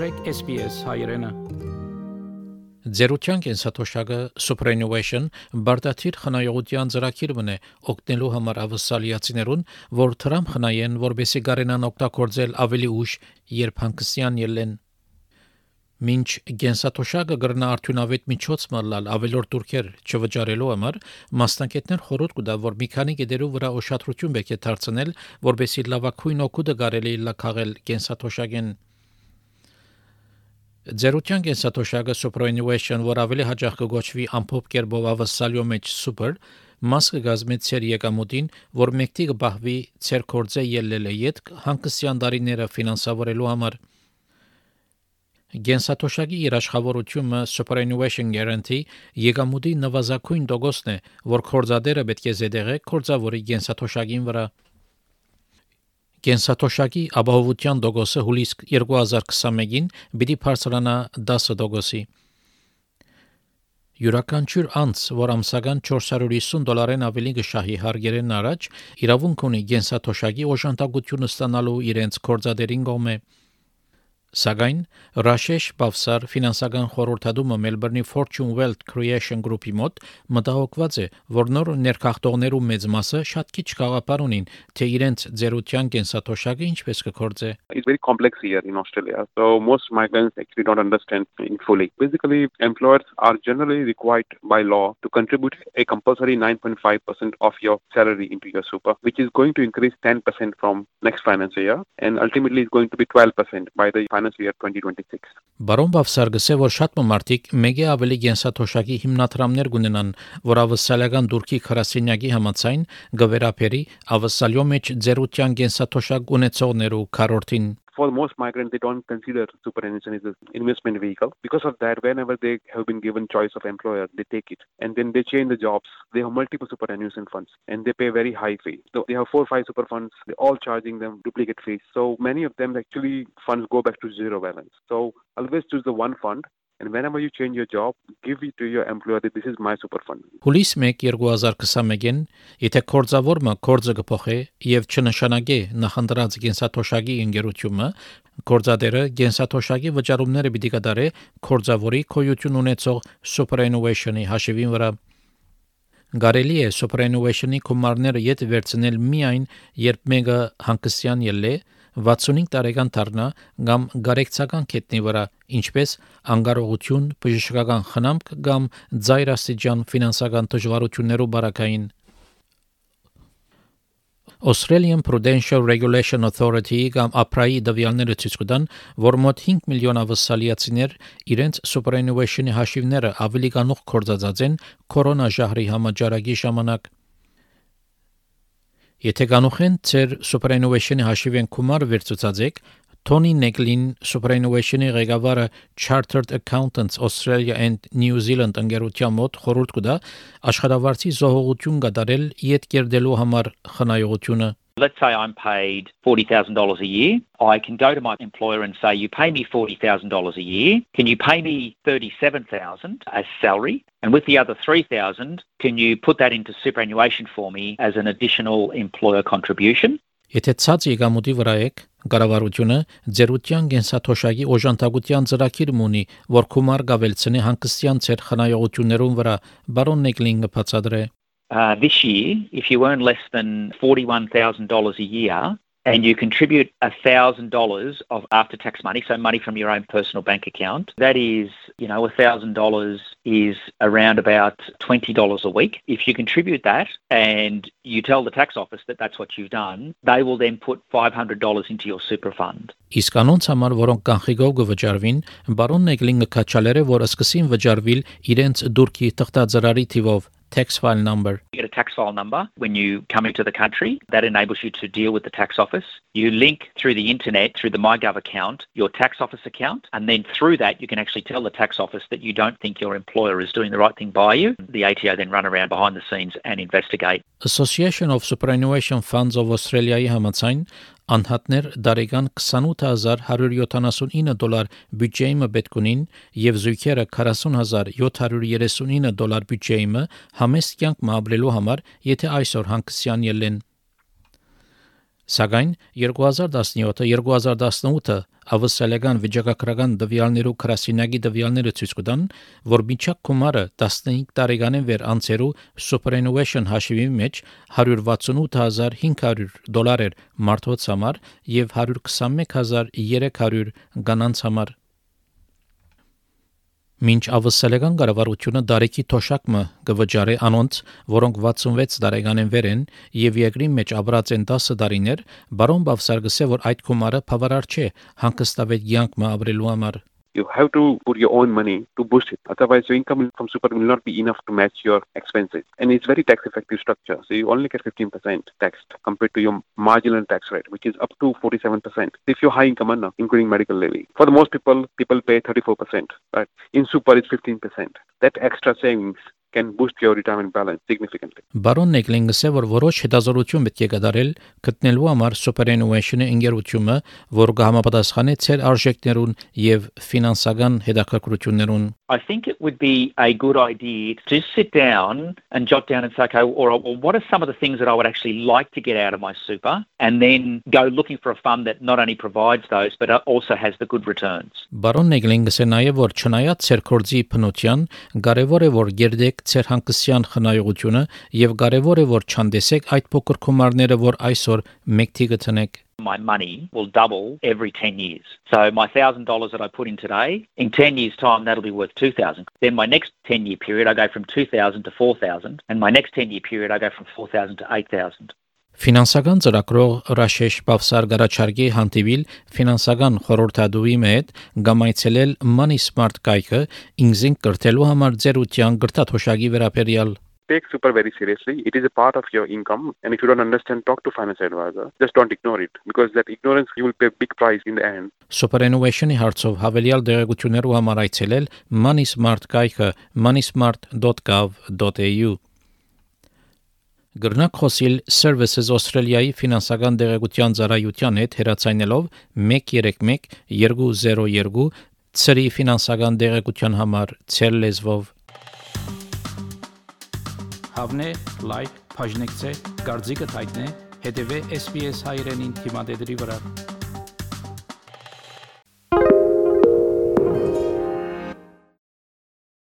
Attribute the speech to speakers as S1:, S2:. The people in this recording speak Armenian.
S1: մտնեք SPS հայրենը։
S2: Ձերության կենսաթոշակը Superannuation բարդաթիր խնայողության ծրագիրն է օգնելու համար ավսալիացիներուն, որ Թրամփ խնայեն, որբեսի գարենան օգտագործել ավելի ուշ, երբ հանգստյան ելեն։ Մինչ գենսաթոշակը գրնա արդյունավետ միջոց մալալ ավելոր турքեր չվճարելու համար մասնակիցներ խորհուրդ կտա որ մի քանի գեդերու վրա օշադրություն պետք է դարձնել որբեսի լավագույն օգուտը կարելի լակաղել գենսաթոշակեն Ձերության կենսաթոշակը superannuation, որ ավելի հաճախ կգոչվի ամփոփ կերպով ավասալյո մեջ super, մաս կգազմի ցեր եկամուտին, որ մեկտի կբահվի ցեր կորձե ելլելը յետ հանկսյան դարիները ֆինանսավորելու համար։ Գենսաթոշակի երաշխավորությունը superannuation guarantee եկամուտի նվազագույն դոգոսն է, որ կորձադերը պետք է զեդեղե կորձավորի գենսաթոշակին վրա։ Կենսաթոշակի ապահովության դոգոսը հուլիս 2021-ին պիտի բարձրանա 10%-ի։ Յուրաքանչյուր անձ, որ ամսական 450 դոլարեն ավելի կշահի հարգերեն առաջ, իրավունք ունի գենսաթոշակի օժանդակությունը ստանալու իրենց կորձադերին կողմէ։ Սակայն Ռաշեշ Բավսար ֆինանսական խորհրդադումը Մելբուրնի Fortune Wealth Creation Group-ի մոտ մտահոգված է, որ նոր ներքախտողներու մեծ մասը շատ քիչ գաղափար ունին, թե իրենց ձերության կենսաթոշակը ինչպես կկործե։
S3: It's very complex here in Australia. So most migrants actually don't understand it fully. Basically, employers are generally required by law to contribute a compulsory 9.5% of your salary into your super, which is going to increase 10% from next financial year and ultimately is going to be 12% by the financial year 2026.
S2: Բարոն Բավսարգսը որ շատ մարդիկ մեգե ավելի գենսաթոշակի հիմնադրամներ կունենան, որ ավսալական դուրքի քրասենյակի համացայն գվերապերի ավսալյո մեջ ձերության գենսաթոշակ ունեցողներու քարորտին
S3: for most migrants, they don't consider superannuation as an investment vehicle. Because of that, whenever they have been given choice of employer, they take it. And then they change the jobs. They have multiple superannuation funds and they pay very high fees. So they have four or five super funds. They're all charging them duplicate fees. So many of them actually funds go back to zero balance. So always choose the one fund And whenever you change your job, give it to your employer that this is my super fund.
S2: Հուլիս 1 2021-ին, եթե կորձավորը կորձը կփոխի եւ չնշանակի նախընտրած գենսաթոշակի ընկերությունը, կորձադերը գենսաթոշակի վճարումները պիտի կատարի կորձավորի կոյություն ունեցող superannuation-ի հաշիվին վրա Գարելի է superannuation-ի կոմարները յետ վերցնել միայն երբ մեկը հանգստյան ելլե 65 տարեկան դառնա կամ գարեկցական կետնի վրա, ինչպես անկարողություն, բժշկական խնամք կամ ծայրաստիճան ֆինանսական դժվարություններով բարակային Australian Prudential Regulation Authority կամ APRA-ի դվյալները ցույց կտան, որ մոտ 5 միլիոն ավասալիացիներ իրենց superannuation-ի հաշիվները ավելի կանող կորցածած են կորոնա ժահրի համաճարակի ժամանակ Եթե կանուխեն ծեր superannuation-ի հաշիվեն գումար վերցուցած եք, Tony Neglin superannuation-ի ղեկավարը Chartered Accountants Australia and New Zealand ընկերության մոտ խորհուրդ կտա աշխատավարձի զոհողություն կատարել իդ կերդելու համար խնայողությունը
S4: Let's say I'm paid $40,000 a year. I can go to my employer and say, you pay me $40,000 a year. Can you pay me 37,000 as salary? And with the other 3,000, can you put that into superannuation for me as an additional employer contribution?
S2: Եթե ցած եկամուտի վրա եք, կառավարությունը ձերության գենսաթոշակի օժանդակության ծրագիր ունի, որ գումար գավելցնի հանգստյան ծեր խնայողություններուն վրա, բարոն Նեգլինգը բացադրե
S4: Uh, this year, if you earn less than $41,000 a year and you contribute $1,000 of after tax money, so money from your own personal bank account, that is, you know, $1,000 is around about $20 a week. If you contribute that and you tell the tax office that that's what you've done, they will then put $500 into your super fund.
S2: Իսկ անոնց համար, որոնք կանխիկով կվճարվին, բարոն Նեգլինգը կաչալերը, որ սկսին վճարվել իրենց դուրքի թղթաձրարի թիվով tax file number.
S4: You get a tax file number when you come into the country. That enables you to deal with the tax office. You link through the internet, through the MyGov account, your tax office account, and then through that, you can actually tell the tax office that you don't think your employer is doing the right thing by you. The ATO then run around behind the scenes and investigate.
S2: Association of Superannuation Funds of Australia Անհատներ դարեկան 28179 դոլար բյուջեյը պետք ունին եւ զույգերը 40739 դոլար բյուջեյը համեստ կյանք մաբրելու համար, եթե այսօր հանգստյան ելեն Սակայն 2017-2018 ավսալեգան վիճակագրական դվյալներու քրասինագի դվյալները ցույց կտան, որ միջակ գումարը 15 տարեկանին վեր անցերու superannuation հաշվի մեջ 168500 դոլար էր մարդոց համար եւ 121300 կանանց համար Մինչ ավսալեգան կառավարությունը դարեկի թոշակը կվճարի անոնց, որոնք 66 տարեկանին վեր են եւ երկրի մեջ ապրած են 10 տարիներ, բարոն Բավսարգսը որ այդ կոմարը բավարար չէ հանգստավետ յանքը ապրելու համար
S3: you have to put your own money to boost it. Otherwise, your income from super will not be enough to match your expenses. And it's very tax effective structure. So you only get 15% tax compared to your marginal tax rate, which is up to 47%. If you're high income earner, including medical levy. For the most people, people pay 34%. But in super, it's 15%. That extra savings can boost your retirement balance significantly.
S2: Բարոն Նեգլինգսը որ որոշ հետազոտություն պետք է կատարել գտնելու համար superannuation-ը ինգերությունը, որ կհամապատասխանի ցեր արժեքներուն եւ ֆինանսական հետաքրքրություններուն
S4: I think it would be a good idea to sit down and jot down and say, okay, or, or what are some of the things that I would actually like to get out of my super, and then go looking for a fund that not only provides those, but also has the good returns.
S2: Բարոն Նեգլինգսը նաև որ չնայած ցեր կորձի փնության, կարևոր է որ գերդեք ցեր հանգստյան խնայողությունը եւ կարևոր է որ չանդեսեք այդ փոքր գումարները, որ այսօր մեկ թիգը տնեք
S4: my money will double every 10 years. So my $1,000 that I put in today, in 10 years time, that'll be worth 2,000. Then my next 10 year period, I go from 2,000 to 4,000. And my next 10 year period, I go from 4,000 to 8,000.
S2: Ֆինանսական ծրագրող Ռաշեշ Բավսար Գարաչարգի հանդիպիլ ֆինանսական խորհրդատուի հետ գամայցելել Money Smart կայքը ինքզին կրթելու համար ձեր ուտյան գրթաթոշակի վերաբերյալ
S3: take super very seriously. It is a part of your income. And if you don't understand, talk to financial advisor. Just don't ignore it because that ignorance you will pay a big price in the end.
S2: Superannuation-ի հարցով հավելյալ դերակցություններով համար այցելել Money Smart կայքը moneysmart.gov.au Գրնակ խոսիլ Services Australia-ի ֆինանսական դեղեցության ծառայության հետ հերացայնելով 131 202 ծրի ֆինանսական դեղեցության համար ցեր լեզվով Հավնե, լայք, բաժնեկցե, դարձիկը թայտնե, հետևե SPS հայրենին թիմադեդի վրա։